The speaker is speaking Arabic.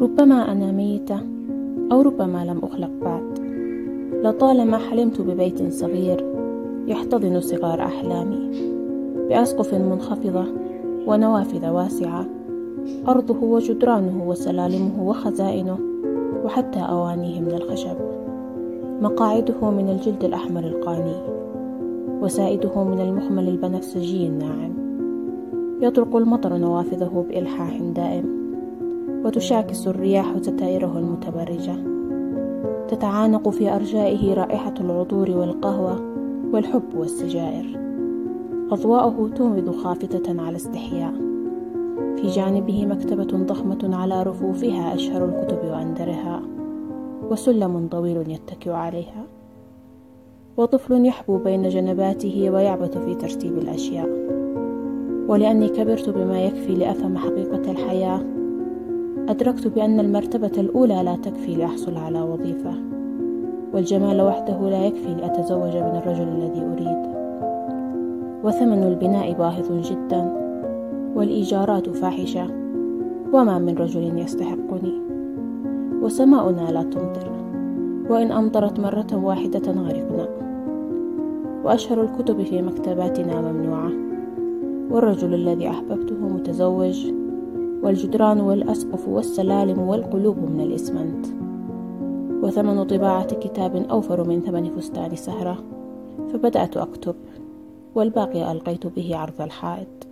ربما أنا ميتة أو ربما لم أخلق بعد. لطالما حلمت ببيت صغير يحتضن صغار أحلامي. بأسقف منخفضة ونوافذ واسعة. أرضه وجدرانه وسلالمه وخزائنه وحتى أوانيه من الخشب. مقاعده من الجلد الأحمر القاني. وسائده من المخمل البنفسجي الناعم. يطرق المطر نوافذه بإلحاح دائم وتشاكس الرياح ستائره المتبرجة. تتعانق في أرجائه رائحة العطور والقهوة والحب والسجائر. أضواءه تومض خافتة على استحياء. في جانبه مكتبة ضخمة على رفوفها أشهر الكتب وأندرها وسلم طويل يتكئ عليها. وطفل يحبو بين جنباته ويعبث في ترتيب الأشياء. ولأني كبرت بما يكفي لأفهم حقيقة الحياة. أدركت بأن المرتبة الأولى لا تكفي لأحصل على وظيفة والجمال وحده لا يكفي لأتزوج من الرجل الذي أريد. وثمن البناء باهظ جدا والإيجارات فاحشة وما من رجل يستحقني. وسماؤنا لا تمطر وإن أمطرت مرة واحدة غرقنا. وأشهر الكتب في مكتباتنا ممنوعة. والرجل الذي أحببته متزوج والجدران والأسقف والسلالم والقلوب من الإسمنت. وثمن طباعة كتاب أوفر من ثمن فستان سهرة فبدأت أكتب والباقي ألقيت به عرض الحائط.